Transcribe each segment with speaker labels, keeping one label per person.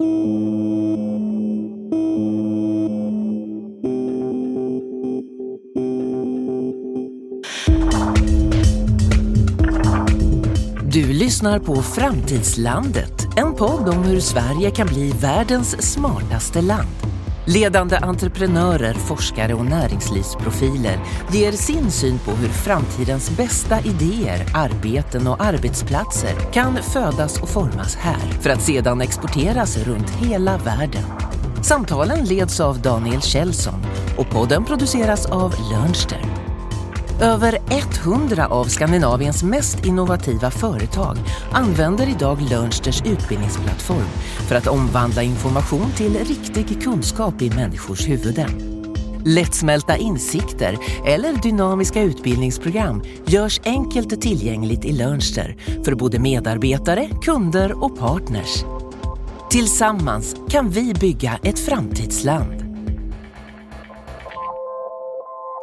Speaker 1: Du lyssnar på Framtidslandet, en podd om hur Sverige kan bli världens smartaste land. Ledande entreprenörer, forskare och näringslivsprofiler ger sin syn på hur framtidens bästa idéer, arbeten och arbetsplatser kan födas och formas här för att sedan exporteras runt hela världen. Samtalen leds av Daniel Kjellson och podden produceras av Lönster. Över 100 av Skandinaviens mest innovativa företag använder idag Learnsters utbildningsplattform för att omvandla information till riktig kunskap i människors huvuden. Lättsmälta insikter eller dynamiska utbildningsprogram görs enkelt tillgängligt i Learnster för både medarbetare, kunder och partners. Tillsammans kan vi bygga ett framtidsland.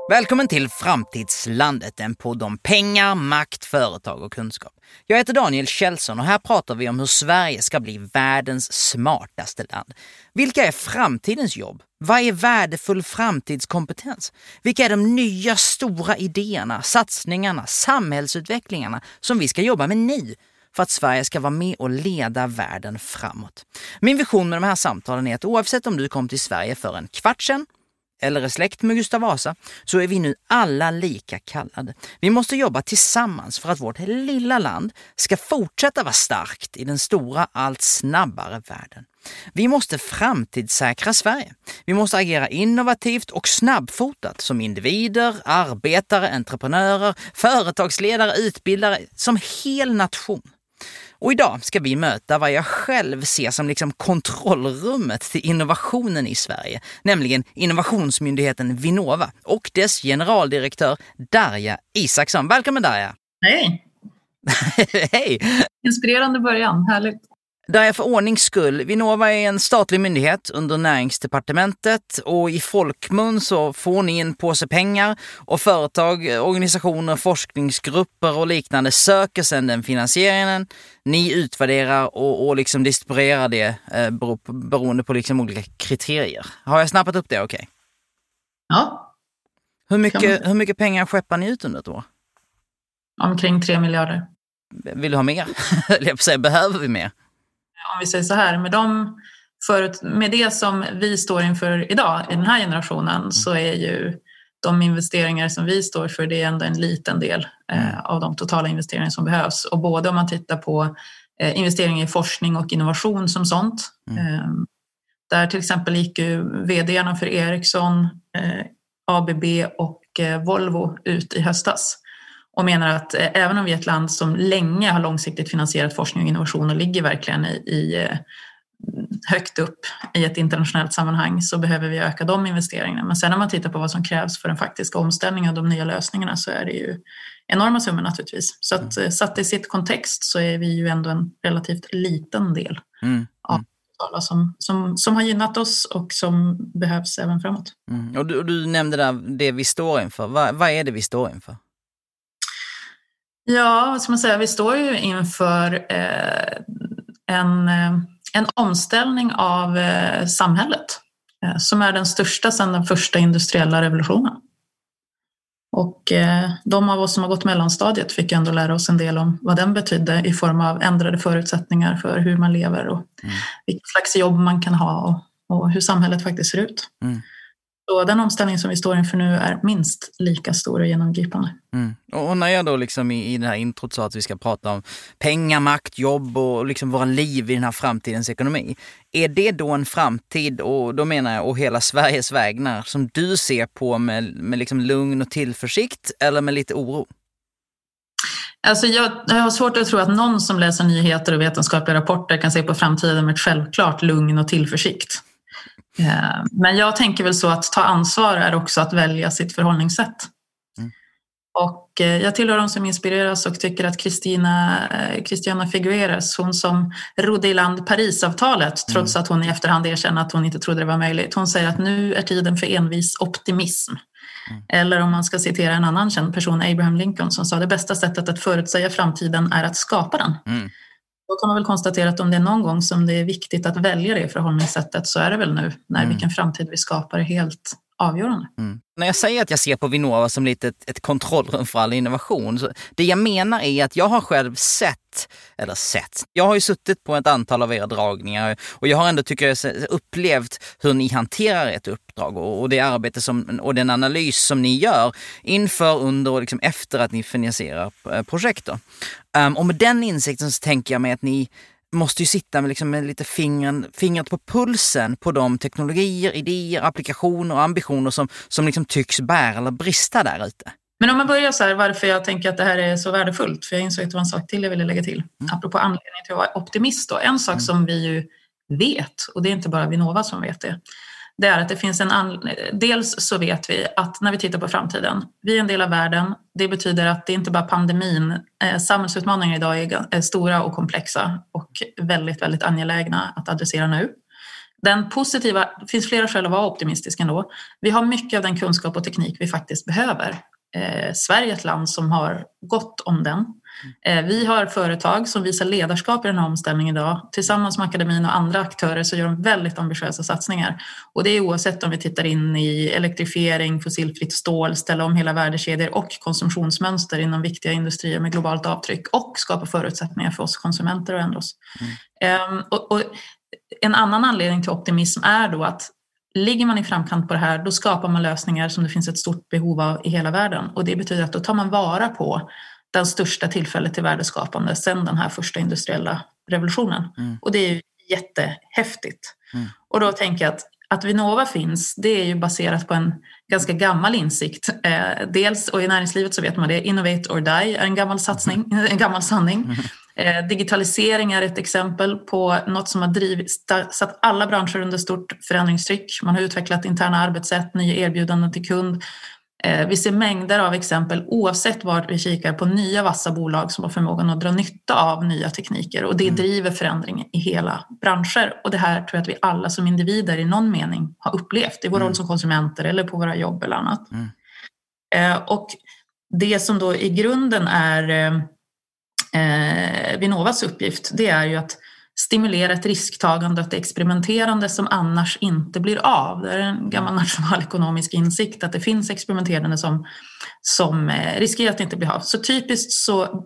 Speaker 2: Välkommen till Framtidslandet, en podd om pengar, makt, företag och kunskap. Jag heter Daniel Kjellson och här pratar vi om hur Sverige ska bli världens smartaste land. Vilka är framtidens jobb? Vad är värdefull framtidskompetens? Vilka är de nya stora idéerna, satsningarna, samhällsutvecklingarna som vi ska jobba med nu? för att Sverige ska vara med och leda världen framåt. Min vision med de här samtalen är att oavsett om du kom till Sverige för en kvart sedan eller är släkt med Gustav Vasa, så är vi nu alla lika kallade. Vi måste jobba tillsammans för att vårt lilla land ska fortsätta vara starkt i den stora, allt snabbare världen. Vi måste framtidssäkra Sverige. Vi måste agera innovativt och snabbfotat som individer, arbetare, entreprenörer, företagsledare, utbildare, som hel nation. Och idag ska vi möta vad jag själv ser som liksom kontrollrummet till innovationen i Sverige, nämligen innovationsmyndigheten Vinnova och dess generaldirektör Darja Isaksson. Välkommen Darja!
Speaker 3: Hej!
Speaker 2: Hej!
Speaker 3: Inspirerande början, härligt.
Speaker 2: Där är för ordnings skull, Vinnova är en statlig myndighet under näringsdepartementet och i folkmun så får ni en påse pengar och företag, organisationer, forskningsgrupper och liknande söker sedan den finansieringen. Ni utvärderar och, och liksom distribuerar det eh, beroende på liksom olika kriterier. Har jag snappat upp det okej? Okay?
Speaker 3: Ja.
Speaker 2: Hur mycket, hur mycket pengar skeppar ni ut under ett år?
Speaker 3: Omkring tre miljarder.
Speaker 2: Vill du ha mer? jag behöver vi mer?
Speaker 3: Om vi säger så här, med, de förut, med det som vi står inför idag i den här generationen mm. så är ju de investeringar som vi står för det är ändå en liten del eh, mm. av de totala investeringar som behövs. Och både om man tittar på eh, investeringar i forskning och innovation som sånt. Mm. Eh, där till exempel gick ju vdarna för Ericsson, eh, ABB och eh, Volvo ut i höstas och menar att eh, även om vi är ett land som länge har långsiktigt finansierat forskning och innovation och ligger verkligen i, i eh, högt upp i ett internationellt sammanhang så behöver vi öka de investeringarna. Men sen när man tittar på vad som krävs för den faktiska omställningen och de nya lösningarna så är det ju enorma summor naturligtvis. Så att mm. satt i sitt kontext så är vi ju ändå en relativt liten del mm. av alla som, som, som har gynnat oss och som behövs även framåt.
Speaker 2: Mm. Och, du, och du nämnde där det vi står inför. Vad, vad är det vi står inför?
Speaker 3: Ja, vad ska man säga? Vi står ju inför eh, en, eh, en omställning av eh, samhället som är den största sedan den första industriella revolutionen. Och de av oss som har gått mellanstadiet fick ändå lära oss en del om vad den betydde i form av ändrade förutsättningar för hur man lever och mm. vilket slags jobb man kan ha och, och hur samhället faktiskt ser ut. Mm. Så den omställning som vi står inför nu är minst lika stor och genomgripande.
Speaker 2: Mm. Och när jag då liksom i, i det här introt sa att vi ska prata om pengar, makt, jobb och liksom våra liv i den här framtidens ekonomi. Är det då en framtid, och då menar jag och hela Sveriges vägnar, som du ser på med, med liksom lugn och tillförsikt eller med lite oro?
Speaker 3: Alltså jag, jag har svårt att tro att någon som läser nyheter och vetenskapliga rapporter kan se på framtiden med ett självklart lugn och tillförsikt. Eh, men jag tänker väl så att ta ansvar är också att välja sitt förhållningssätt. Mm. Och eh, jag tillhör de som inspireras och tycker att Christina, eh, Christiana Figueres, hon som rodde i land Parisavtalet mm. trots att hon i efterhand erkänner att hon inte trodde det var möjligt. Hon säger att nu är tiden för envis optimism. Mm. Eller om man ska citera en annan känd person, Abraham Lincoln, som sa det bästa sättet att förutsäga framtiden är att skapa den. Då kan man väl konstatera att om det är någon gång som det är viktigt att välja det förhållningssättet så är det väl nu när mm. vilken framtid vi skapar är helt avgörande. Mm.
Speaker 2: När jag säger att jag ser på Vinnova som lite ett, ett kontrollrum för all innovation, så det jag menar är att jag har själv sett, eller sett, jag har ju suttit på ett antal av era dragningar och jag har ändå, tycker jag, upplevt hur ni hanterar ett uppdrag och, och det arbete som, och den analys som ni gör inför, under och liksom efter att ni finansierar eh, projekt. Um, och med den insikten så tänker jag mig att ni måste ju sitta med, liksom med lite fingren, fingret på pulsen på de teknologier, idéer, applikationer och ambitioner som, som liksom tycks bära eller brista där ute.
Speaker 3: Men om man börjar så här, varför jag tänker att det här är så värdefullt, för jag insåg att det var en sak till jag ville lägga till, mm. apropå anledningen till att vara optimist. Då. En sak mm. som vi ju vet, och det är inte bara Vinnova som vet det, det är att det finns en... An... Dels så vet vi att när vi tittar på framtiden, vi är en del av världen. Det betyder att det inte bara pandemin. Eh, samhällsutmaningar idag är, är stora och komplexa och väldigt, väldigt angelägna att adressera nu. Den positiva, det finns flera skäl att vara optimistisk ändå. Vi har mycket av den kunskap och teknik vi faktiskt behöver. Eh, Sverige är ett land som har gott om den. Eh, vi har företag som visar ledarskap i den här omställningen idag. Tillsammans med akademin och andra aktörer så gör de väldigt ambitiösa satsningar. Och det är oavsett om vi tittar in i elektrifiering, fossilfritt stål, ställa om hela värdekedjor och konsumtionsmönster inom viktiga industrier med globalt avtryck och skapa förutsättningar för oss konsumenter att ändra oss. Mm. Och, och en annan anledning till optimism är då att Ligger man i framkant på det här, då skapar man lösningar som det finns ett stort behov av i hela världen. Och det betyder att då tar man vara på den största tillfället till värdeskapande sedan den här första industriella revolutionen. Mm. Och det är ju jättehäftigt. Mm. Och då tänker jag att att Vinnova finns, det är ju baserat på en ganska gammal insikt. Eh, dels, och i näringslivet så vet man det, innovate or die är en gammal satsning, en gammal sanning. Mm. Eh, digitalisering är ett exempel på något som har drivit, satt alla branscher under stort förändringstryck. Man har utvecklat interna arbetssätt, nya erbjudanden till kund. Eh, vi ser mängder av exempel oavsett vart vi kikar på nya vassa bolag som har förmågan att dra nytta av nya tekniker och det mm. driver förändring i hela branscher. Och det här tror jag att vi alla som individer i någon mening har upplevt i vår mm. roll som konsumenter eller på våra jobb eller annat. Mm. Eh, och det som då i grunden är eh, Vinnovas uppgift, det är ju att stimulera ett risktagande och ett experimenterande som annars inte blir av. Det är en gammal mm. nationalekonomisk insikt att det finns experimenterande som, som eh, riskerar att inte bli av. Så typiskt så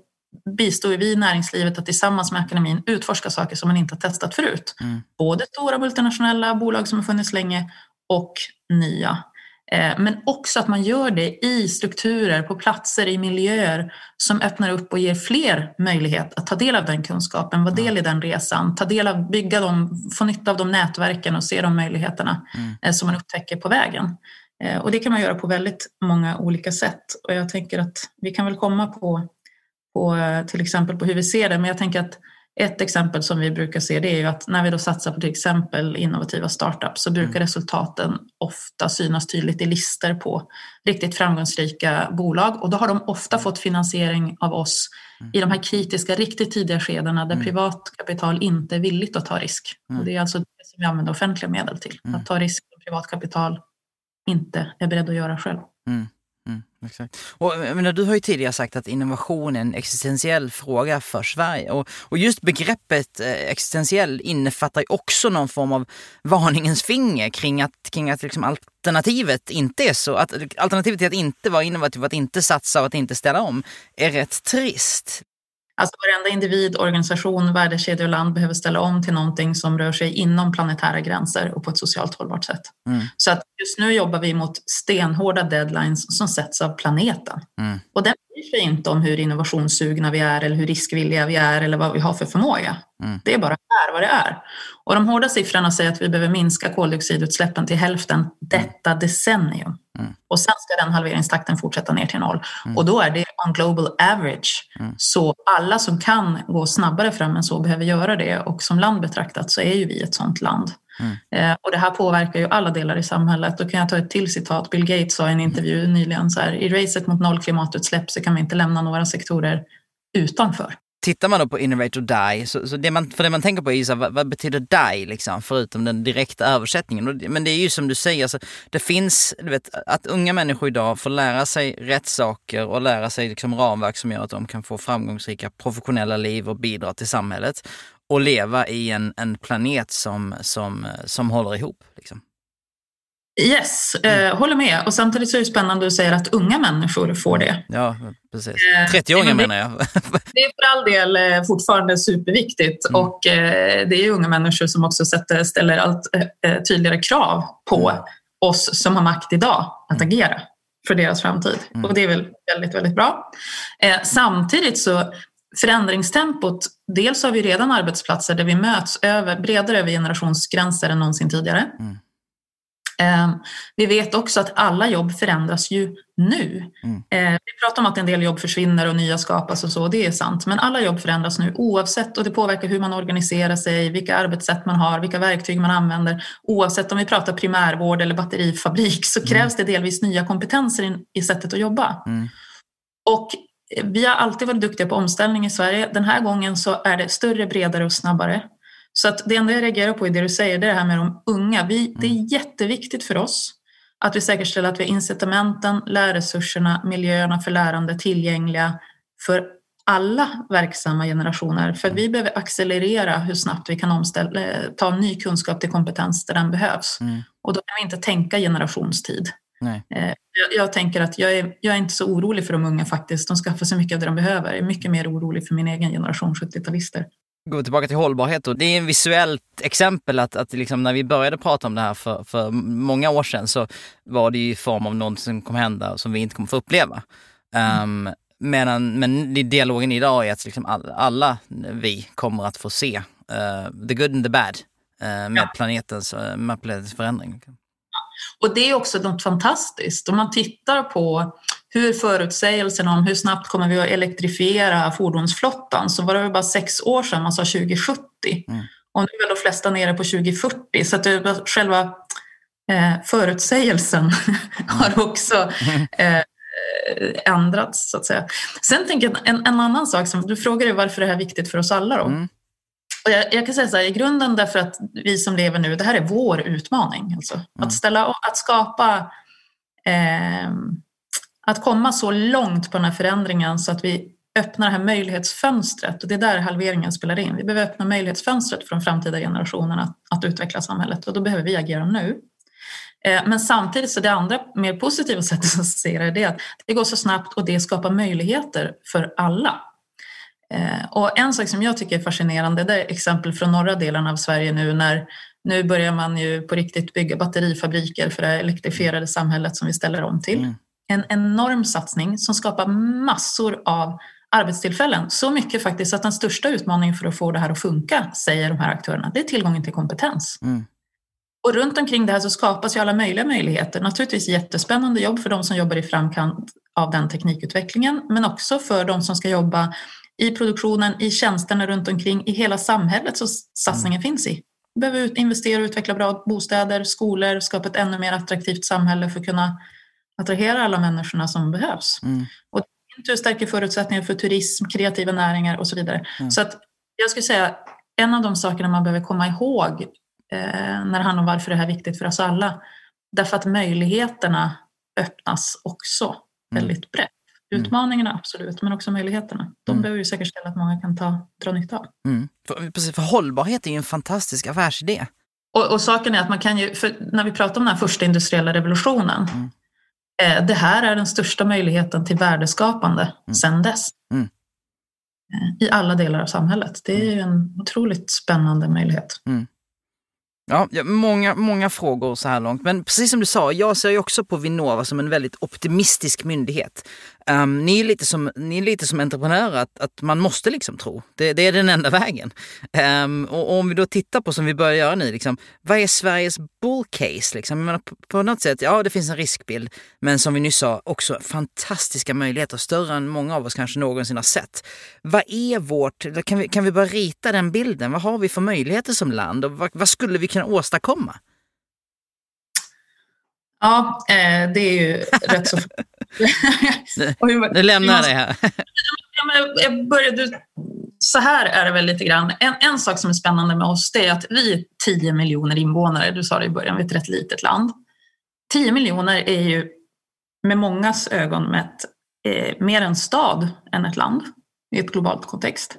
Speaker 3: bistår vi näringslivet att tillsammans med akademin utforska saker som man inte har testat förut. Mm. Både stora multinationella bolag som har funnits länge och nya. Eh, men också att man gör det i strukturer, på platser, i miljöer som öppnar upp och ger fler möjlighet att ta del av den kunskapen, vara del i den resan, ta del av, bygga dem, få nytta av de nätverken och se de möjligheterna mm. Eh, som man upptäcker på vägen. Eh, och det kan man göra på väldigt många olika sätt. Och jag tänker att vi kan väl komma på, på till exempel på hur vi ser det, men jag tänker att ett exempel som vi brukar se det är ju att när vi då satsar på till exempel innovativa startups så brukar mm. resultaten ofta synas tydligt i lister på riktigt framgångsrika bolag och då har de ofta fått finansiering av oss mm. i de här kritiska, riktigt tidiga skedena där mm. privat kapital inte är villigt att ta risk. Och det är alltså det som vi använder offentliga medel till, att ta risk som privat kapital inte är beredd att göra själv.
Speaker 2: Mm, exakt. Och, eh, men, du har ju tidigare sagt att innovation är en existentiell fråga för Sverige. Och, och just begreppet eh, existentiell innefattar ju också någon form av varningens finger kring att, kring att liksom alternativet inte är så, att alternativet till att inte vara innovativ, att inte satsa och att inte ställa om är rätt trist.
Speaker 3: Alltså varenda individ, organisation, värdekedja och land behöver ställa om till någonting som rör sig inom planetära gränser och på ett socialt hållbart sätt. Mm. Så att just nu jobbar vi mot stenhårda deadlines som sätts av planeten. Mm. Och den inte om hur innovationssugna vi är eller hur riskvilliga vi är eller vad vi har för förmåga. Mm. Det är bara är vad det är. Och de hårda siffrorna säger att vi behöver minska koldioxidutsläppen till hälften detta decennium. Mm. Och sen ska den halveringstakten fortsätta ner till noll. Mm. Och då är det on global average. Mm. Så alla som kan gå snabbare fram än så behöver göra det. Och som land betraktat så är ju vi ett sådant land. Mm. Eh, och det här påverkar ju alla delar i samhället. Då kan jag ta ett till citat. Bill Gates sa i en intervju nyligen så här, i racet mot noll klimatutsläpp så kan vi inte lämna några sektorer utanför.
Speaker 2: tittar man då på Innovate or Die, så, så det man, för det man tänker på är ju så här, vad, vad, betyder die liksom, förutom den direkta översättningen. Men det är ju som du säger, alltså, det finns, du vet, att unga människor idag får lära sig rätt saker och lära sig liksom ramverk som gör att de kan få framgångsrika professionella liv och bidra till samhället och leva i en, en planet som, som, som håller ihop. Liksom.
Speaker 3: Yes, eh, mm. håller med. Och samtidigt så är det spännande att du säger att unga människor får det.
Speaker 2: Ja, precis. 30-åringar eh, menar jag.
Speaker 3: det är för all del eh, fortfarande superviktigt mm. och eh, det är unga människor som också sätter, ställer allt eh, tydligare krav på mm. oss som har makt idag att mm. agera för deras framtid. Mm. Och det är väl väldigt, väldigt bra. samtidigt så förändringstempot, dels har vi redan arbetsplatser där vi möts över, bredare över generationsgränser än någonsin tidigare. Mm. Ehm, vi vet också att alla jobb förändras ju nu. Mm. Ehm, vi pratar om att en del jobb försvinner och nya skapas och så, det är sant. Men alla jobb förändras nu oavsett och det påverkar hur man organiserar sig, vilka arbetssätt man har, vilka verktyg man använder. Oavsett om vi pratar primärvård eller batterifabrik så mm. krävs det delvis nya kompetenser i sättet att jobba. Mm. Och vi har alltid varit duktiga på omställning i Sverige. Den här gången så är det större, bredare och snabbare. Så att det enda jag reagerar på i det du säger, det är det här med de unga. Vi, det är mm. jätteviktigt för oss att vi säkerställer att vi har incitamenten, lärresurserna, miljöerna för lärande tillgängliga för alla verksamma generationer. För vi behöver accelerera hur snabbt vi kan omställa, eh, ta ny kunskap till kompetens där den behövs. Mm. Och då kan vi inte tänka generationstid. Nej. Eh, jag, jag, tänker att jag är, jag är inte så orolig för de unga faktiskt. De skaffar sig mycket av det de behöver. Jag är mycket mer orolig för min egen generation 70-talister
Speaker 2: gå tillbaka till hållbarhet då. Det är ett visuellt exempel att, att liksom när vi började prata om det här för, för många år sedan så var det i form av något som kommer hända som vi inte kommer få uppleva. Mm. Um, medan, men dialogen idag är att liksom alla vi kommer att få se uh, the good and the bad uh, med, ja. planetens, uh, med planetens förändring.
Speaker 3: Och det är också något fantastiskt. Om man tittar på hur förutsägelserna om hur snabbt kommer vi att elektrifiera fordonsflottan så var det bara sex år sedan man sa 2070. Mm. Och nu är de flesta nere på 2040 så att det, själva eh, förutsägelsen mm. har också eh, ändrats så att säga. Sen tänker jag en, en annan sak, som, du frågade varför det här är viktigt för oss alla då. Mm. Och jag, jag, kan säga så här, i grunden därför att vi som lever nu, det här är vår utmaning. Alltså. Mm. Att, ställa, att skapa eh, att komma så långt på den här förändringen så att vi öppnar det här möjlighetsfönstret och det är där halveringen spelar in. Vi behöver öppna möjlighetsfönstret för de framtida generationerna att, att utveckla samhället och då behöver vi agera nu. Eh, men samtidigt så det andra mer positiva sättet att se det är att det går så snabbt och det skapar möjligheter för alla. Eh, och en sak som jag tycker är fascinerande det är exempel från norra delen av Sverige nu när nu börjar man ju på riktigt bygga batterifabriker för det elektrifierade samhället som vi ställer om till. Mm en enorm satsning som skapar massor av arbetstillfällen. Så mycket faktiskt att den största utmaningen för att få det här att funka, säger de här aktörerna, det är tillgången till kompetens. Mm. Och runt omkring det här så skapas ju alla möjliga möjligheter. Naturligtvis jättespännande jobb för de som jobbar i framkant av den teknikutvecklingen, men också för de som ska jobba i produktionen, i tjänsterna runt omkring, i hela samhället som satsningen mm. finns i. Vi behöver investera och utveckla bra bostäder, skolor, skapa ett ännu mer attraktivt samhälle för att kunna attrahera alla människorna som behövs. Mm. Och det stärker förutsättningar för turism, kreativa näringar och så vidare. Mm. Så att jag skulle säga en av de sakerna man behöver komma ihåg eh, när det handlar om varför det här är viktigt för oss alla, därför att möjligheterna öppnas också mm. väldigt brett. Mm. Utmaningarna absolut, men också möjligheterna. De mm. behöver ju säkerställa att många kan ta, dra nytta av.
Speaker 2: Mm. För, precis, för hållbarhet är ju en fantastisk affärsidé.
Speaker 3: Och, och, saken är att man kan ju, när vi pratar om den här första industriella revolutionen, mm. Eh, det här är den största möjligheten till värdeskapande mm. sedan dess. Mm. Eh, I alla delar av samhället. Det är ju en otroligt spännande möjlighet. Mm.
Speaker 2: Ja, många, många frågor så här långt. Men precis som du sa, jag ser ju också på Vinnova som en väldigt optimistisk myndighet. Um, ni, är lite som, ni är lite som entreprenörer, att, att man måste liksom tro. Det, det är den enda vägen. Um, och, och, om vi då tittar på, som vi börjar göra nu, liksom, vad är Sveriges bull case? Liksom? Menar, på, på, något sätt, ja det finns en riskbild, men som vi nyss sa, också fantastiska möjligheter, större än många av oss kanske någonsin har sett. Vad är vårt, kan vi, kan vi börja rita den bilden? Vad har vi för möjligheter som land och vad, vad skulle vi kunna åstadkomma?
Speaker 3: Ja, eh, det är ju rätt så...
Speaker 2: nu lämnar jag det här.
Speaker 3: jag började, så här är det väl lite grann. En, en sak som är spännande med oss det är att vi är 10 miljoner invånare. Du sa det i början, vi är ett rätt litet land. 10 miljoner är ju med mångas ögon mätt eh, mer en stad än ett land i ett globalt kontext.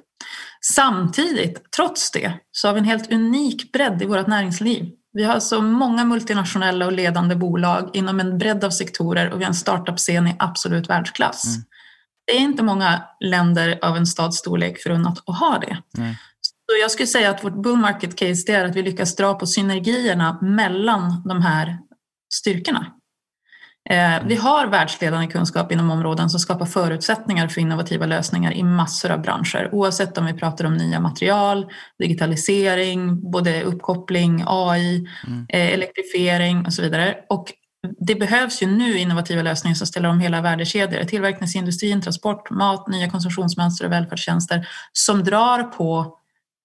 Speaker 3: Samtidigt, trots det, så har vi en helt unik bredd i vårt näringsliv. Vi har så många multinationella och ledande bolag inom en bredd av sektorer och vi har en startup-scen i absolut världsklass. Mm. Det är inte många länder av en stads storlek förunnat att ha det. Mm. Så jag skulle säga att vårt bull market case är att vi lyckas dra på synergierna mellan de här styrkorna. Eh, vi har världsledande kunskap inom områden som skapar förutsättningar för innovativa lösningar i massor av branscher oavsett om vi pratar om nya material, digitalisering, både uppkoppling, AI, mm. Eh, elektrifiering och så vidare. Och det behövs ju nu innovativa lösningar som ställer om hela värdekedjor, tillverkningsindustrin, transport, mat, nya konsumtionsmönster och välfärdstjänster som drar på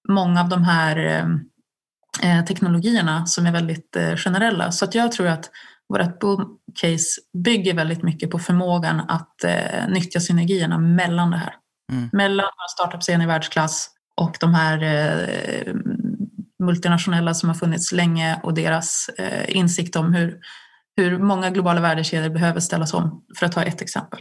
Speaker 3: många av de här eh, teknologierna som är väldigt generella. Så att jag tror att vårt boom case bygger väldigt mycket på förmågan att eh, nyttja synergierna mellan det här. Mm. Mellan startup-scen i världsklass och de här eh, multinationella som har funnits länge och deras eh, insikt om hur, hur många globala värdekedjor behöver ställas om, för att ta ett exempel.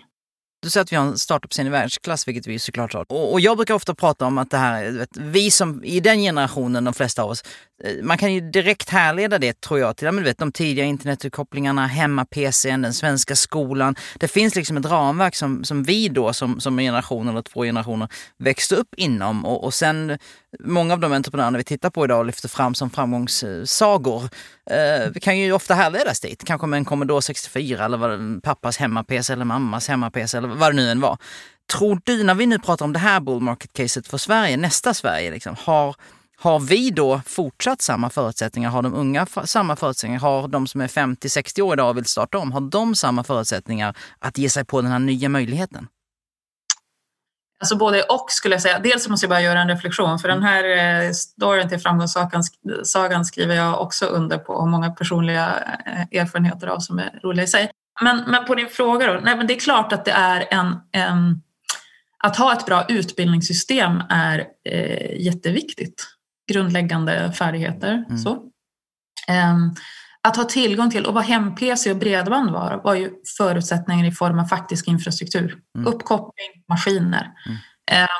Speaker 2: Du säger att vi har en startup-scen i världsklass, vilket vi såklart har. Och, och, jag brukar ofta prata om att det här, vet, vi som i den generationen, de flesta av oss, eh, man kan ju direkt härleda det tror jag till men du vet, de tidiga internetuppkopplingarna, hemma-PCn, den svenska skolan. Det finns liksom ett ramverk som, som vi då som, som generation eller två generationer växte upp inom och, och sen många av de entreprenörerna vi tittar på idag och lyfter fram som framgångssagor eh, kan ju ofta härledas dit. Kanske med en Commodore 64 eller vad, pappas hemma-PC eller mammas hemma-PC eller vad det nu än var. Tror du, när vi nu pratar om det här bull market-caset för Sverige, nästa Sverige, liksom, har, har vi då fortsatt samma förutsättningar? Har de unga samma förutsättningar? Har de som är 50-60 år idag och vill starta om, har de samma förutsättningar att ge sig på den här nya möjligheten?
Speaker 3: Alltså både och skulle jag säga. Dels måste jag bara göra en reflektion för den här eh, storyn till framgångssagan skriver jag också under på och många personliga eh, erfarenheter av som är roliga i sig. Men, men på din fråga då, nej men det är klart att det är en, en att ha ett bra utbildningssystem är eh, jätteviktigt. Grundläggande färdigheter. Mm. Så. Um, att ha tillgång till och vad hem-PC och bredband var, var ju förutsättningar i form av faktisk infrastruktur. Mm. Uppkoppling, maskiner. Mm.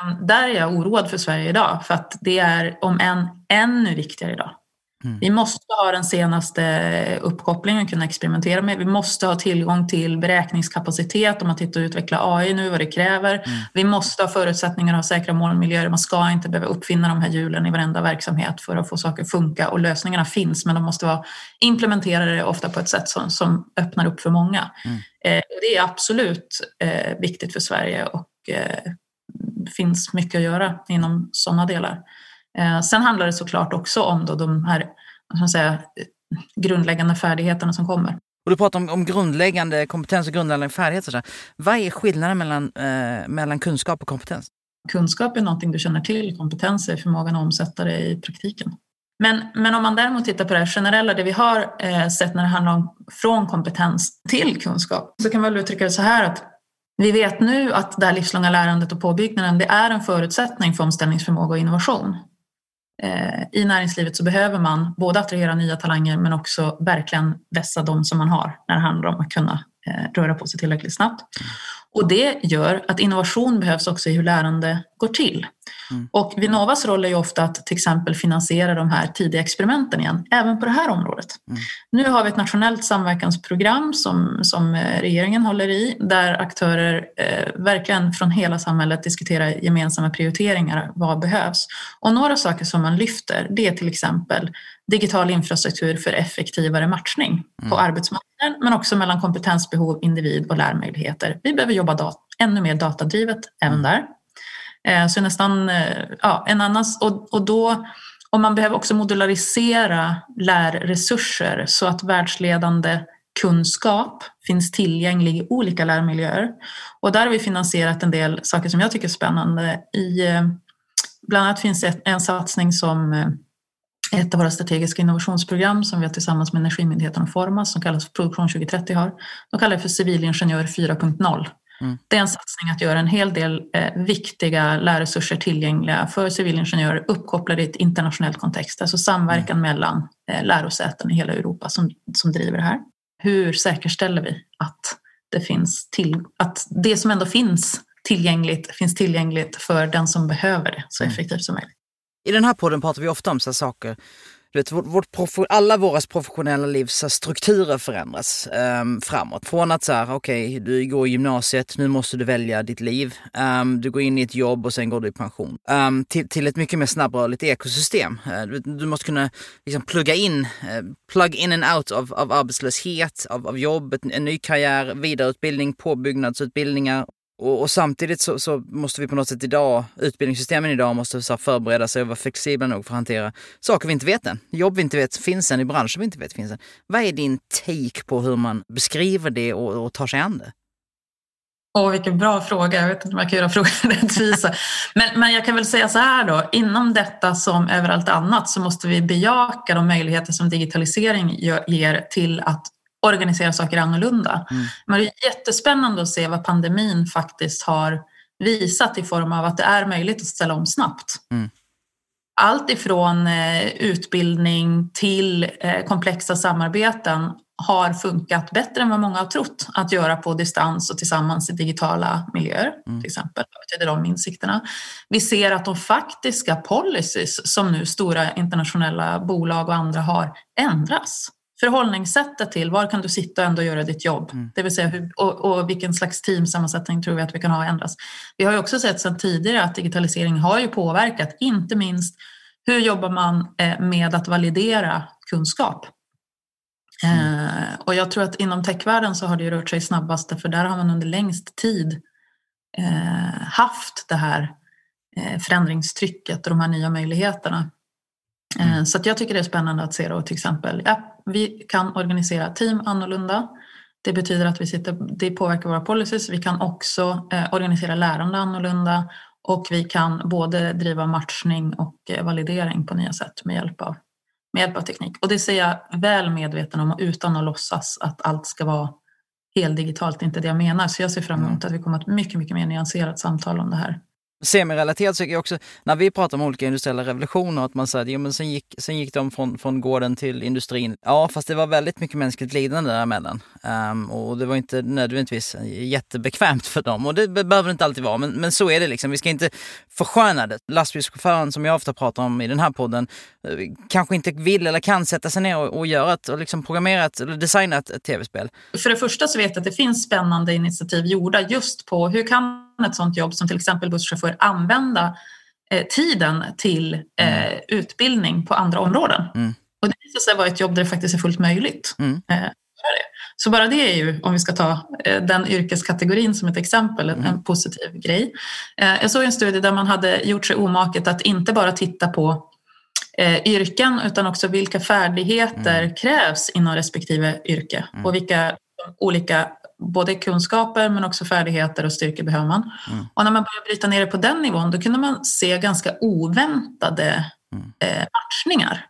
Speaker 3: Um, där är jag oroad för Sverige idag för att det är om än ännu viktigare idag. Mm. Vi måste ha den senaste uppkopplingen och kunna experimentera med. Vi måste ha tillgång till beräkningskapacitet om man tittar och utvecklar AI nu, vad det kräver. Mm. Vi måste ha förutsättningar att ha säkra molnmiljöer. Man ska inte behöva uppfinna de här hjulen i varenda verksamhet för att få saker att funka och lösningarna finns men de måste vara implementerade ofta på ett sätt som, som öppnar upp för många. Mm. Eh, det är absolut eh, viktigt för Sverige och eh, finns mycket att göra inom sådana delar. Eh, sen handlar det såklart också om då de här säga, grundläggande färdigheterna som kommer.
Speaker 2: Och du pratar om, om grundläggande kompetens och grundläggande färdigheter. Vad är skillnaden mellan, eh, mellan kunskap och kompetens?
Speaker 3: Kunskap är någonting du känner till, kompetens är förmågan att omsätta det i praktiken. Men, men om man däremot tittar på det generella, det vi har eh, sett när det handlar om från kompetens till kunskap, så kan man väl uttrycka det så här att vi vet nu att det här livslånga lärandet och påbyggnaden, det är en förutsättning för omställningsförmåga och innovation. Eh, i näringslivet så behöver man både attrahera nya talanger men också verkligen vässa de som man har när det handlar om att kunna röra på sig tillräckligt snabbt. Och det gör att innovation behövs också i hur lärande går till. Mm. Och Vinnovas roll är ju ofta att till exempel finansiera de här tidiga experimenten igen, även på det här området. Mm. Nu har vi ett nationellt samverkansprogram som, som eh, regeringen håller i, där aktörer eh, verkligen från hela samhället diskuterar gemensamma prioriteringar, vad behövs? Och några saker som man lyfter, det är till exempel digital infrastruktur för effektivare matchning mm. på arbetsmarknaden, men också mellan kompetensbehov, individ och lärmöjligheter. Vi behöver jobba dat ännu mer datadrivet även där. Eh, så nästan, eh, ja, en annan, och, och då, och man behöver också modularisera lärresurser så att världsledande kunskap finns tillgänglig i olika lärmiljöer. Och där har vi finansierat en del saker som jag tycker är spännande. I, eh, bland annat finns det en satsning som eh, ett av våra strategiska innovationsprogram som vi har tillsammans med Energimyndigheten och Formas som kallas för Produktion 2030 har. De kallar det för Civilingenjör 4.0 Mm. Det är en satsning att göra en hel del eh, viktiga lärresurser tillgängliga för civilingenjörer uppkopplade i ett internationellt kontext, alltså samverkan mm. mellan eh, lärosäten i hela Europa som, som driver det här. Hur säkerställer vi att det finns till, att det som ändå finns tillgängligt finns tillgängligt för den som behöver det så mm. effektivt som möjligt.
Speaker 2: I den här podden pratar vi ofta om så saker du vet, vårt, vårt alla våra professionella livs strukturer förändras um, framåt. Från att så här, okej, okay, du går i gymnasiet, nu måste du välja ditt liv. Um, du går in i ett jobb och sen går du i pension. Um, till, till ett mycket mer snabbrörligt ekosystem. Uh, du, du, måste kunna liksom plugga in, uh, plug in and out av, av arbetslöshet, av, av jobb, en ny karriär, vidareutbildning, påbyggnadsutbildningar och, och, samtidigt så, så, måste vi på något sätt idag, utbildningssystemen idag måste så förbereda sig och vara flexibla nog för att hantera saker vi inte vet än. Jobb vi inte vet finns än, i branscher vi inte vet finns än. Vad är din take på hur man beskriver det och, och tar sig an det?
Speaker 3: Åh, vilken bra fråga. Jag vet inte om jag kan göra frågan rättvisa. Men, men jag kan väl säga så här då. Inom detta som överallt annat så måste vi bejaka de möjligheter som digitalisering ger till att organisera saker annorlunda. Mm. Men det är jättespännande att se vad pandemin faktiskt har visat i form av att det är möjligt att ställa om snabbt. Mm. Allt ifrån eh, utbildning till eh, komplexa samarbeten har funkat bättre än vad många har trott att göra på distans och tillsammans i digitala miljöer. Mm. till exempel. Vad betyder de insikterna? Vi ser att de faktiska policies som nu stora internationella bolag och andra har ändras förhållningssättet till var kan du sitta och ändå göra ditt jobb? Mm. Det vill säga hur, och, och, vilken slags teamsammansättning tror vi att vi kan ha ändras? Vi har ju också sett sedan tidigare att digitalisering har ju påverkat, inte minst hur jobbar man eh, med att validera kunskap? Mm. Eh, och jag tror att inom techvärlden så har det rört sig snabbast för där har man under längst tid eh, haft det här förändringstrycket och de här nya möjligheterna. Mm. Så jag tycker det är spännande att se då till exempel, ja, vi kan organisera team annorlunda. Det betyder att vi sitter, det påverkar våra policies. Vi kan också eh, organisera lärande annorlunda och vi kan både driva matchning och eh, validering på nya sätt med hjälp av, med hjälp av teknik. Och det ser jag väl medveten om utan att låtsas att allt ska vara helt digitalt. Inte det jag menar. Så jag ser fram emot mm. att vi kommer att mycket, mycket mer nyanserat samtal om det här
Speaker 2: semirelaterat tycker jag också, när vi pratar om olika industriella revolutioner, att man säger att ja, men sen, gick, sen gick de från, från gården till industrin. Ja, fast det var väldigt mycket mänskligt lidande däremellan. Um, och det var inte nödvändigtvis jättebekvämt för dem. Och det behöver det inte alltid vara, men, men så är det liksom. Vi ska inte försköna det. Lastbilschauffören som jag ofta pratar om i den här podden, eh, kanske inte vill eller kan sätta sig ner och, och göra ett, och liksom programmera ett, eller designa ett, ett tv-spel.
Speaker 3: För det första så vet jag att det finns spännande initiativ gjorda just på hur kan ett sådant jobb som till exempel busschaufför använda eh, tiden till eh, mm. utbildning på andra områden. Mm. Och det visar sig vara ett jobb där det faktiskt är fullt möjligt. Mm. Eh, så bara det är ju, om vi ska ta eh, den yrkeskategorin som ett exempel, en, mm. positiv grej. Eh, jag såg en studie där man hade gjort sig omaket att inte bara titta på eh, yrken utan också vilka färdigheter mm. krävs inom respektive yrke och vilka olika både kunskaper men också färdigheter och styrkor behöver man. Mm. Och när man började bryta ner det på den nivån då kunde man se ganska oväntade mm. eh, matchningar.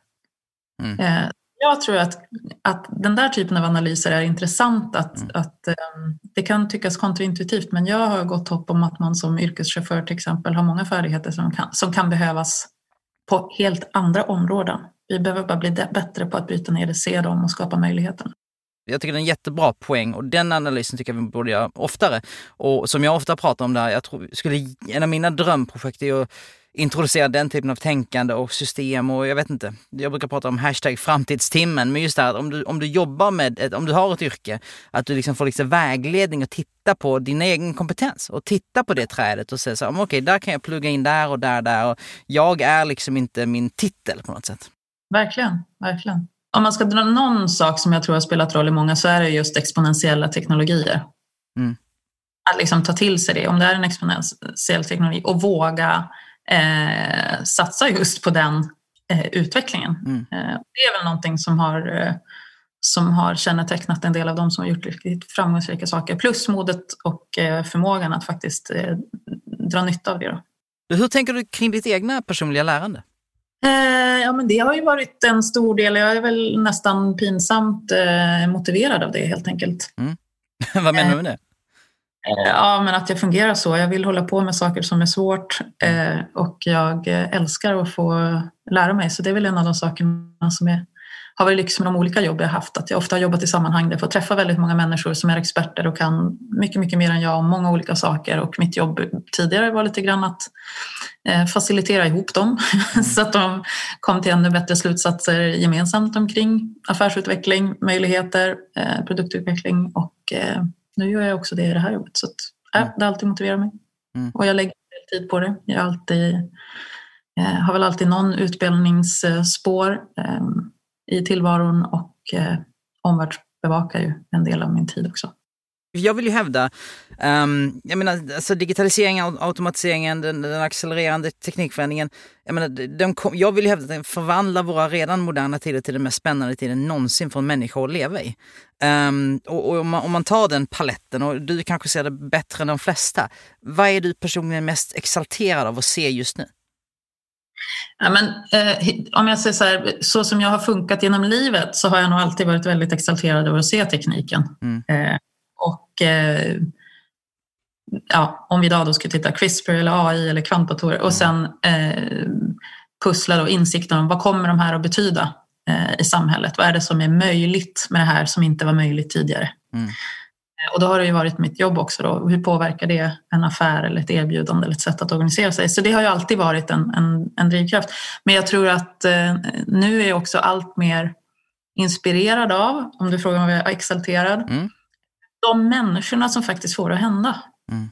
Speaker 3: Mm. Eh, jag tror att, att den där typen av analyser är intressant. Att, mm. att um, det kan tyckas kontraintuitivt men jag har gott hopp om att man som yrkeschaufför till exempel har många färdigheter som kan, som kan behövas på helt andra områden. Vi behöver bara bli bättre på att bryta ner det, se dem och skapa möjligheterna.
Speaker 2: Jag tycker det är en jättebra poäng och den analysen tycker jag vi borde göra oftare. Och som jag ofta pratar om där, jag tror, skulle, en av mina drömprojekt är att introducera den typen av tänkande och system och jag vet inte. Jag brukar prata om hashtag framtidstimmen, men just det här om du, om du jobbar med, ett, om du har ett yrke, att du liksom får liksom vägledning och titta på din egen kompetens och titta på det trädet och säga så okej, okay, där kan jag plugga in där och där, där och jag är liksom inte min titel på något sätt.
Speaker 3: Verkligen, verkligen om man ska dra någon sak som jag tror har spelat roll i många så är det just exponentiella teknologier. Mm. Att liksom ta till sig det, om det är en exponentiell teknologi och våga eh, satsa just på den eh, utvecklingen. Mm. Eh, det är väl någonting som har, eh, som har kännetecknat en del av de som har gjort riktigt framgångsrika saker. Plus modet och eh, förmågan att faktiskt eh, dra nytta av det. Då.
Speaker 2: Hur tänker du kring ditt egna personliga lärande?
Speaker 3: Eh, ja, men det har ju varit en stor del. Jag är väl nästan pinsamt eh, motiverad av det helt enkelt. Mm.
Speaker 2: Vad menar du med det?
Speaker 3: Ja, men att jag fungerar så. Jag vill hålla på med saker som är svårt eh, och jag älskar att få lära mig. Så det är väl en av de sakerna som är, har varit lyx med de olika jobb jag haft. Att jag ofta har jobbat i sammanhang där jag får träffa väldigt många människor som är experter och kan mycket, mycket mer än jag om många olika saker. Och mitt jobb tidigare var lite grann att eh, facilitera ihop dem mm. så att de kom till ännu bättre slutsatser gemensamt omkring affärsutveckling, möjligheter, eh, produktutveckling och eh, nu gör jag också det i det här jobbet. Så att, äh, mm. det har alltid motiverat mig. Mm. Och jag lägger tid på det. Jag alltid, eh, har väl alltid någon utbildningsspår eh, i tillvaron och eh, omvärldsbevakar ju en del av min tid också.
Speaker 2: Jag vill ju hävda, um, jag menar alltså digitaliseringen, automatiseringen, den, den accelererande teknikförändringen. Jag, menar, de kom, jag vill ju hävda att den förvandlar våra redan moderna tider till den mest spännande tiden någonsin för en människa att leva i. Um, och, och om, man, om, man, tar den paletten, och du kanske ser det bättre än de flesta. Vad är du personligen mest exalterad av att se just nu?
Speaker 3: Ja, men, eh, om jag säger så här, så som jag har funkat genom livet så har jag nog alltid varit väldigt exalterad över att se tekniken. Mm. Eh, ja, om vi idag då ska titta CRISPR eller AI eller kvantdatorer och sen eh, pussla då insikten om vad kommer de här att betyda eh, i samhället? Vad är det som är möjligt med det här som inte var möjligt tidigare? Mm. Eh, och då har det ju varit mitt jobb också. Då. Hur påverkar det en affär eller ett erbjudande eller ett sätt att organisera sig? Så det har ju alltid varit en, en, en drivkraft. Men jag tror att eh, nu är jag också allt mer inspirerad av, om du frågar om jag är exalterad, mm de människorna som faktiskt får det att hända. Mm.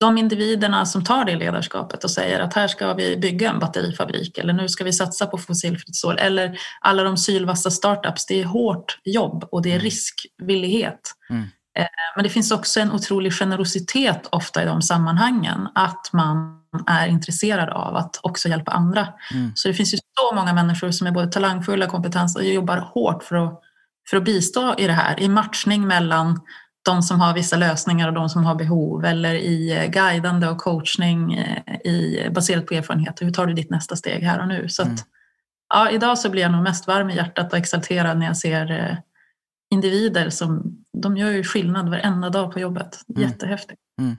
Speaker 3: De individerna som tar det ledarskapet och säger att här ska vi bygga en batterifabrik eller nu ska vi satsa på fossilfritt stål. Eller alla de sylvassa startups. Det är hårt jobb och det är mm. riskvillighet. Mm. Eh, men det finns också en otrolig generositet ofta i de sammanhangen. Att man är intresserad av att också hjälpa andra. Mm. Så det finns ju så många människor som är både talangfulla, kompetenta och jobbar hårt för att för att bistå i det här, i matchning mellan de som har vissa lösningar och de som har behov eller i eh, guidande och coachning eh, i, baserat på erfarenhet. Hur tar du ditt nästa steg här och nu? Så att, mm. ja, idag så blir jag nog mest varm i hjärtat och exalterad när jag ser eh, individer som de gör ju skillnad varenda dag på jobbet. Mm. Jättehäftigt. Mm.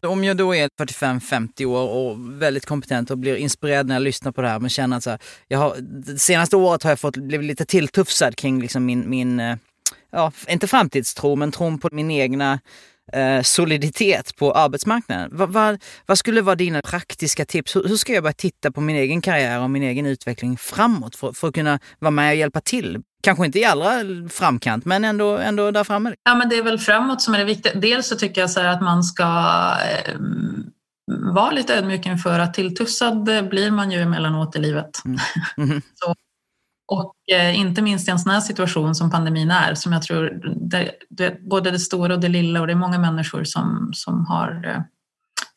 Speaker 2: Om jag då är 45-50 år och väldigt kompetent och blir inspirerad när jag lyssnar på det här men känner att så här, jag har, det senaste året har jag fått blivit lite tilltufsad kring liksom min, min eh, ja, inte framtidstro men tron på min egna eh, soliditet på arbetsmarknaden. Vad, va, vad, skulle vara dina praktiska tips? Hur, hur, ska jag börja titta på min egen karriär och min egen utveckling framåt för, för att kunna vara med och hjälpa till? Kanske inte i allra framkant, men ändå, ändå där framme.
Speaker 3: Ja, men det är väl framåt som är det viktiga. Dels så tycker jag så att man ska eh, vara lite ödmjuk inför att tilltussad blir man ju emellanåt i livet. Mm. Mm. så, och eh, inte minst i en sån här situation som pandemin är, som jag tror, det, det, både det stora och det lilla och det är många människor som, som har eh,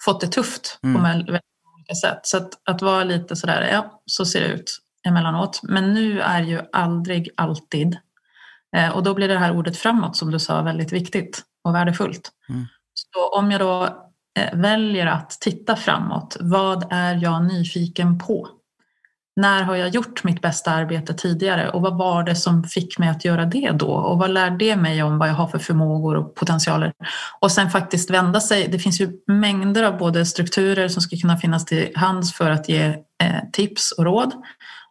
Speaker 3: fått det tufft mm. på väldigt olika sätt. Så att, att vara lite sådär, ja, så ser det ut emellanåt. Men nu är ju aldrig alltid. Eh, och då blir det här ordet framåt som du sa väldigt viktigt och värdefullt. Mm. Så om jag då eh, väljer att titta framåt, vad är jag nyfiken på? När har jag gjort mitt bästa arbete tidigare och vad var det som fick mig att göra det då? Och vad lär det mig om vad jag har för förmågor och potentialer? Och sen faktiskt vända sig. Det finns ju mängder av både strukturer som ska kunna finnas till hands för att ge eh, tips och råd.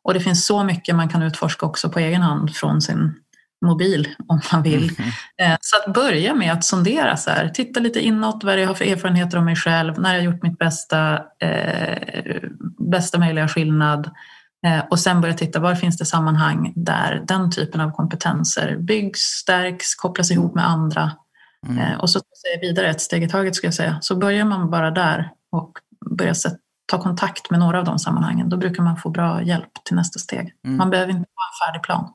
Speaker 3: Och det finns så mycket man kan utforska också på egen hand från sin mobil om man vill. Mm. Så att börja med att sondera, så här, titta lite inåt, vad jag har för erfarenheter om mig själv, när jag gjort mitt bästa, eh, bästa möjliga skillnad eh, och sen börja titta var finns det sammanhang där den typen av kompetenser byggs, stärks, kopplas ihop med andra mm. eh, och så tar vidare ett steg i taget ska jag säga. Så börjar man bara där och börjar sätta ta kontakt med några av de sammanhangen, då brukar man få bra hjälp till nästa steg. Mm. Man behöver inte ha en färdig plan.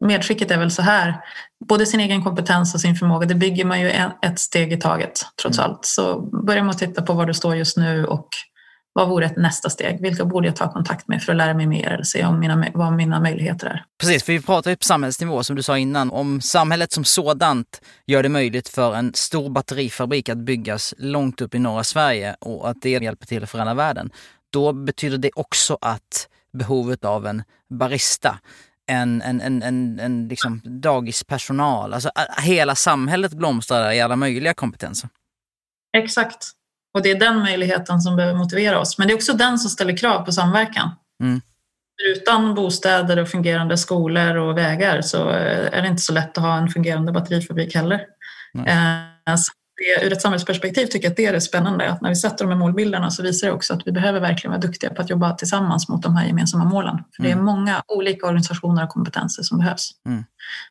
Speaker 3: Medskicket är väl så här, både sin egen kompetens och sin förmåga, det bygger man ju ett steg i taget trots mm. allt. Så börja med att titta på var du står just nu och vad vore ett nästa steg? Vilka borde jag ta kontakt med för att lära mig mer eller se om mina, vad mina möjligheter är?
Speaker 2: Precis, för vi pratar ju på samhällsnivå som du sa innan. Om samhället som sådant gör det möjligt för en stor batterifabrik att byggas långt upp i norra Sverige och att det hjälper till att förändra världen. Då betyder det också att behovet av en barista en, en, en, en, en liksom dagispersonal. Alltså hela samhället blomstrar i alla möjliga kompetenser.
Speaker 3: Exakt. Och det är den möjligheten som behöver motivera oss. Men det är också den som ställer krav på samverkan. Mm. Utan bostäder och fungerande skolor och vägar så är det inte så lätt att ha en fungerande batterifabrik heller. Eh, så det, ur ett samhällsperspektiv tycker jag att det är det spännande. Att när vi sätter de här målbilderna så visar det också att vi behöver verkligen vara duktiga på att jobba tillsammans mot de här gemensamma målen. För Det är mm. många olika organisationer och kompetenser som behövs. Mm.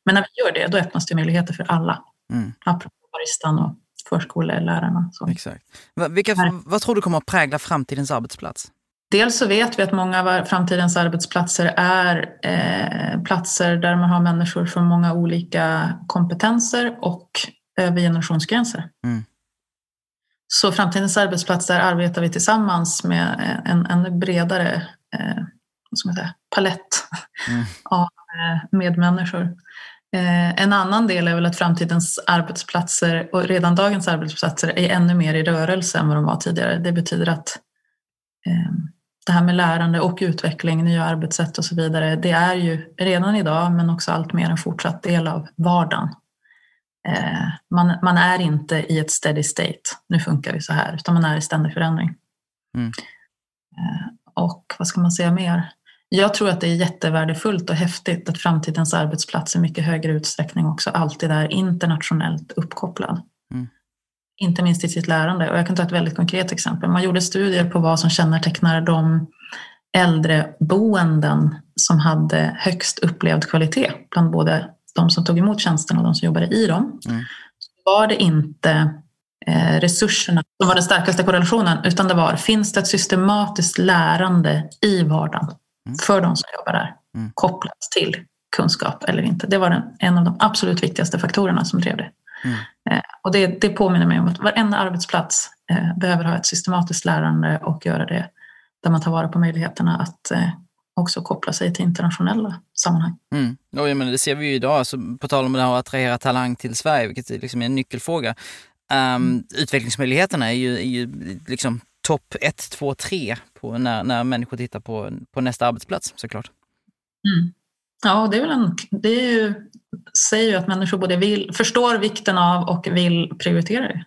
Speaker 3: Men när vi gör det, då öppnas det möjligheter för alla. Mm. Apropå baristan och förskolelärarna. Så.
Speaker 2: Exakt. Vilka, vad tror du kommer att prägla framtidens arbetsplats?
Speaker 3: Dels så vet vi att många av framtidens arbetsplatser är eh, platser där man har människor från många olika kompetenser och över generationsgränser. Mm. Så framtidens arbetsplats, där arbetar vi tillsammans med en ännu bredare eh, vad ska man säga, palett mm. av eh, medmänniskor. Eh, en annan del är väl att framtidens arbetsplatser och redan dagens arbetsplatser är ännu mer i rörelse än vad de var tidigare. Det betyder att eh, det här med lärande och utveckling, nya arbetssätt och så vidare, det är ju redan idag men också allt mer en fortsatt del av vardagen. Eh, man, man, är inte i ett steady state, nu funkar vi så här, utan man är i ständig förändring. Mm. Och vad ska man säga mer? Jag tror att det är jättevärdefullt och häftigt att framtidens arbetsplats i mycket högre utsträckning också alltid är internationellt uppkopplad. Mm. Inte minst i sitt lärande. Och jag kan ta ett väldigt konkret exempel. Man gjorde studier på vad som kännetecknar de äldreboenden som hade högst upplevd kvalitet bland både de som tog emot tjänsten och de som jobbade i dem, mm. var det inte eh, resurserna som var den starkaste korrelationen, utan det var, finns det ett systematiskt lärande i vardagen mm. för de som jobbar där, mm. kopplat till kunskap eller inte. Det var den, en av de absolut viktigaste faktorerna som drev det. Mm. Eh, och det, det påminner mig om att varenda arbetsplats eh, behöver ha ett systematiskt lärande och göra det där man tar vara på möjligheterna att eh, också koppla sig till internationella sammanhang.
Speaker 2: Mm. Och jag menar, det ser vi ju idag, alltså, på tal om det här att attrahera talang till Sverige, vilket liksom är en nyckelfråga. Um. Utvecklingsmöjligheterna är ju, är ju liksom topp 1, 2, 3 på när, när människor tittar på, på nästa arbetsplats såklart.
Speaker 3: Mm. Ja, det är väl en, det är ju, säger ju att människor både vill, förstår vikten av och vill prioritera det.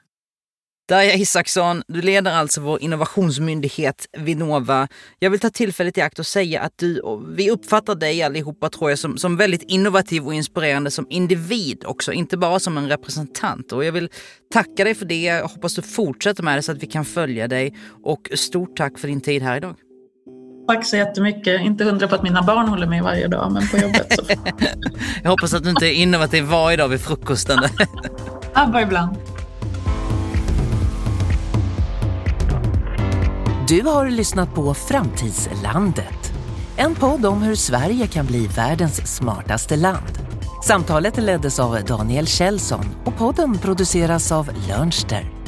Speaker 2: Darja Isaksson, du leder alltså vår innovationsmyndighet Vinnova. Jag vill ta tillfället i akt och säga att du, vi uppfattar dig allihopa tror jag som, som väldigt innovativ och inspirerande som individ också, inte bara som en representant. Och jag vill tacka dig för det. Jag hoppas du fortsätter med det så att vi kan följa dig. Och stort tack för din tid här idag.
Speaker 3: Tack så jättemycket. Inte hundra på att mina barn håller med varje dag, men på jobbet så.
Speaker 2: jag hoppas att du inte är innovativ varje dag vid frukosten.
Speaker 3: ja, bara ibland.
Speaker 1: Du har lyssnat på Framtidslandet. En podd om hur Sverige kan bli världens smartaste land. Samtalet leddes av Daniel Kjellson och podden produceras av Lönster.